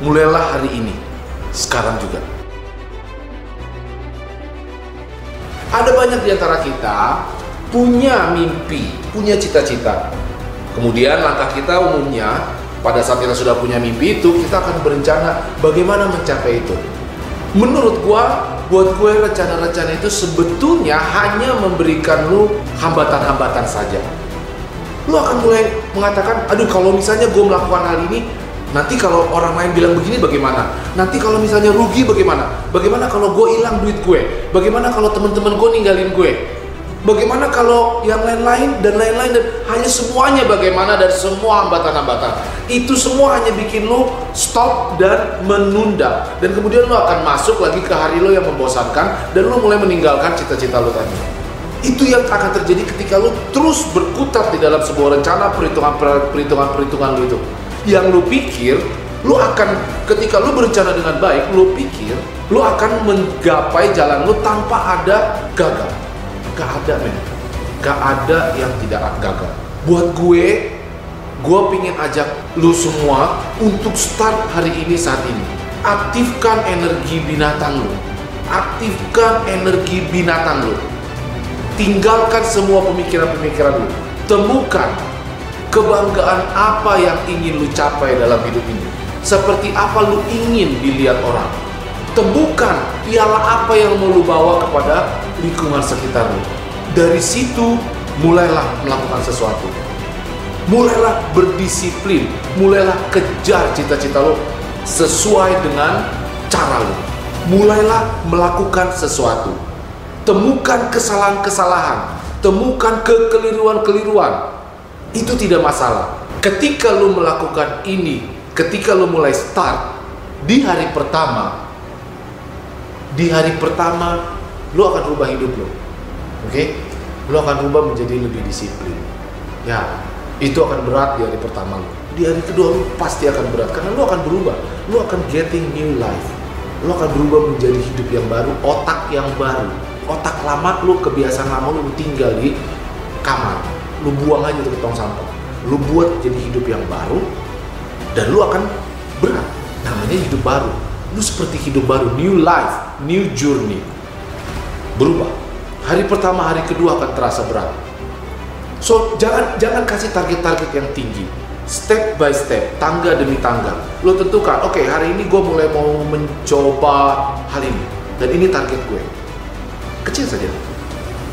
Mulailah hari ini, sekarang juga. Ada banyak di antara kita punya mimpi, punya cita-cita. Kemudian langkah kita umumnya pada saat kita sudah punya mimpi itu, kita akan berencana bagaimana mencapai itu. Menurut gua, buat gue rencana-rencana itu sebetulnya hanya memberikan lu hambatan-hambatan saja. Lu akan mulai mengatakan, aduh kalau misalnya gue melakukan hal ini, Nanti kalau orang lain bilang begini bagaimana? Nanti kalau misalnya rugi bagaimana? Bagaimana kalau gue hilang duit gue? Bagaimana kalau teman-teman gue ninggalin gue? Bagaimana kalau yang lain-lain dan lain-lain dan hanya semuanya bagaimana dan semua hambatan-hambatan itu semua hanya bikin lo stop dan menunda dan kemudian lo akan masuk lagi ke hari lo yang membosankan dan lo mulai meninggalkan cita-cita lo tadi itu yang akan terjadi ketika lo terus berkutat di dalam sebuah rencana perhitungan perhitungan perhitungan lo itu yang lu pikir lu akan ketika lu berencana dengan baik lu pikir lu akan menggapai jalan lu tanpa ada gagal. Gak ada men. Gak ada yang tidak gagal. Buat gue gue pingin ajak lu semua untuk start hari ini saat ini. Aktifkan energi binatang lu. Aktifkan energi binatang lu. Tinggalkan semua pemikiran-pemikiran lu. Temukan kebanggaan apa yang ingin lu capai dalam hidup ini? Seperti apa lu ingin dilihat orang? Temukan piala apa yang mau lu bawa kepada lingkungan sekitar lu. Dari situ mulailah melakukan sesuatu. Mulailah berdisiplin. Mulailah kejar cita-cita lu sesuai dengan cara lu. Mulailah melakukan sesuatu. Temukan kesalahan-kesalahan. Temukan kekeliruan-keliruan itu tidak masalah. Ketika lu melakukan ini, ketika lu mulai start di hari pertama, di hari pertama lu akan rubah hidup lu. Oke? Okay? Lu akan rubah menjadi lebih disiplin. Ya, itu akan berat di hari pertama lu. Di hari kedua lu pasti akan berat karena lu akan berubah. Lu akan getting new life. Lu akan berubah menjadi hidup yang baru, otak yang baru. Otak lama lu, kebiasaan lama lu tinggal di kamar lu buang aja ke tong sampah. Lu buat jadi hidup yang baru dan lu akan berat. Namanya hidup baru. Lu seperti hidup baru. New life new journey. Berubah. Hari pertama hari kedua akan terasa berat. So jangan jangan kasih target-target yang tinggi. Step by step tangga demi tangga. Lu tentukan oke okay, hari ini gue mulai mau mencoba hal ini. Dan ini target gue. Kecil saja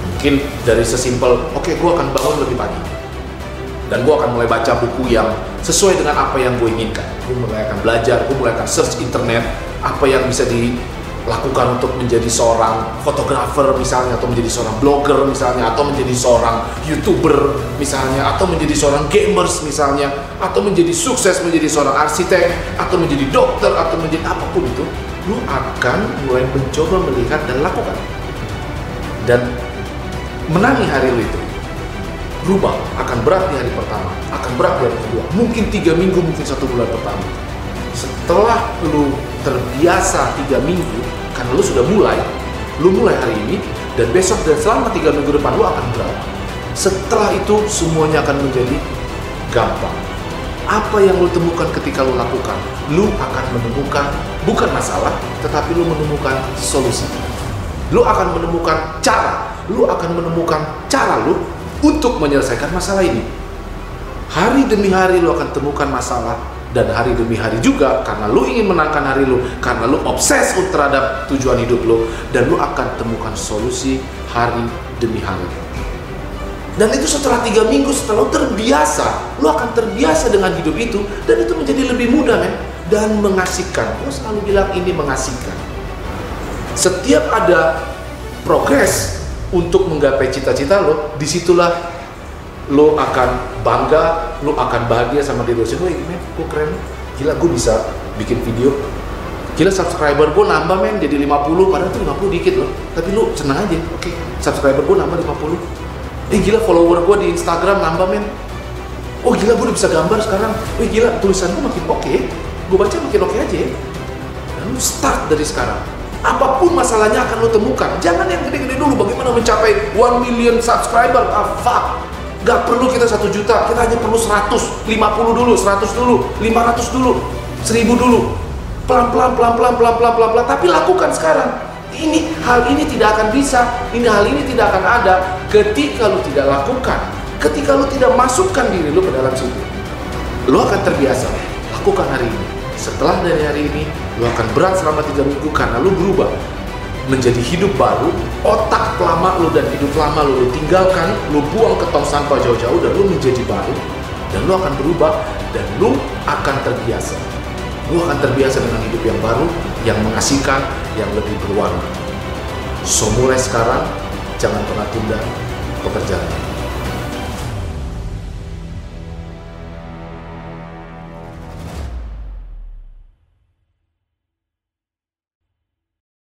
mungkin dari sesimpel oke okay, gue akan bangun lebih pagi. Dan gue akan mulai baca buku yang sesuai dengan apa yang gue inginkan. Gue mulai akan belajar gue mulai akan search internet apa yang bisa dilakukan untuk menjadi seorang fotografer misalnya atau menjadi seorang blogger misalnya atau menjadi seorang youtuber misalnya atau menjadi seorang gamers misalnya atau menjadi sukses menjadi seorang arsitek atau menjadi dokter atau menjadi apa pun itu lu akan mulai mencoba melihat dan lakukan. Dan menangi hari lu itu berubah akan berat di hari pertama akan berat di hari kedua. Mungkin tiga minggu mungkin satu bulan pertama. Setelah lu terbiasa tiga minggu karena lu sudah mulai lu mulai hari ini dan besok dan selama tiga minggu depan lu akan berat. Setelah itu semuanya akan menjadi gampang. Apa yang lu temukan ketika lu lakukan lu akan menemukan bukan masalah tetapi lu menemukan solusi. Lu akan menemukan cara lu akan menemukan cara lu untuk menyelesaikan masalah ini. Hari demi hari lu akan temukan masalah dan hari demi hari juga karena lu ingin menangkan hari lu, karena lu obses terhadap tujuan hidup lu dan lu akan temukan solusi hari demi hari. Dan itu setelah tiga minggu, setelah lu terbiasa, lu akan terbiasa dengan hidup itu dan itu menjadi lebih mudah men dan mengasihkan. Gue selalu bilang ini mengasihkan. Setiap ada progres untuk menggapai cita-cita lo, di situlah lo akan bangga, lo akan bahagia sama diri lo sendiri. Wih, gue keren, gila gue bisa bikin video. Gila subscriber gue nambah men jadi 50 padahal tuh 50 dikit loh. Tapi lu senang aja. Oke subscriber gue nambah 50 eh gila follower gue di Instagram nambah men. Oh gila gue udah bisa gambar sekarang. Eh gila tulisan gue makin oke. Gue baca makin oke aja ya. Dan lu start dari sekarang apa pun masalahnya akan lu temukan jangan yang gede-gede dulu bagaimana mencapai 1 million subscriber ah fuck Gak perlu kita satu juta, kita hanya perlu 100, 50 dulu, 100 dulu, 500 dulu, 1000 dulu. Pelan-pelan, pelan-pelan, pelan-pelan, pelan-pelan, tapi lakukan sekarang. Ini hal ini tidak akan bisa, ini hal ini tidak akan ada ketika lu tidak lakukan, ketika lu tidak masukkan diri lu ke dalam situ. Lu akan terbiasa. Lakukan hari ini. Setelah dari hari ini, lu akan berat selama tiga minggu karena lu berubah menjadi hidup baru, otak lama lu dan hidup lama lu, lu tinggalkan, lu buang ke tong sampah jauh-jauh dan lu menjadi baru dan lu akan berubah dan lu akan terbiasa. Lu akan terbiasa dengan hidup yang baru, yang mengasihkan, yang lebih berwarna. So mulai sekarang, jangan pernah tunda pekerjaan.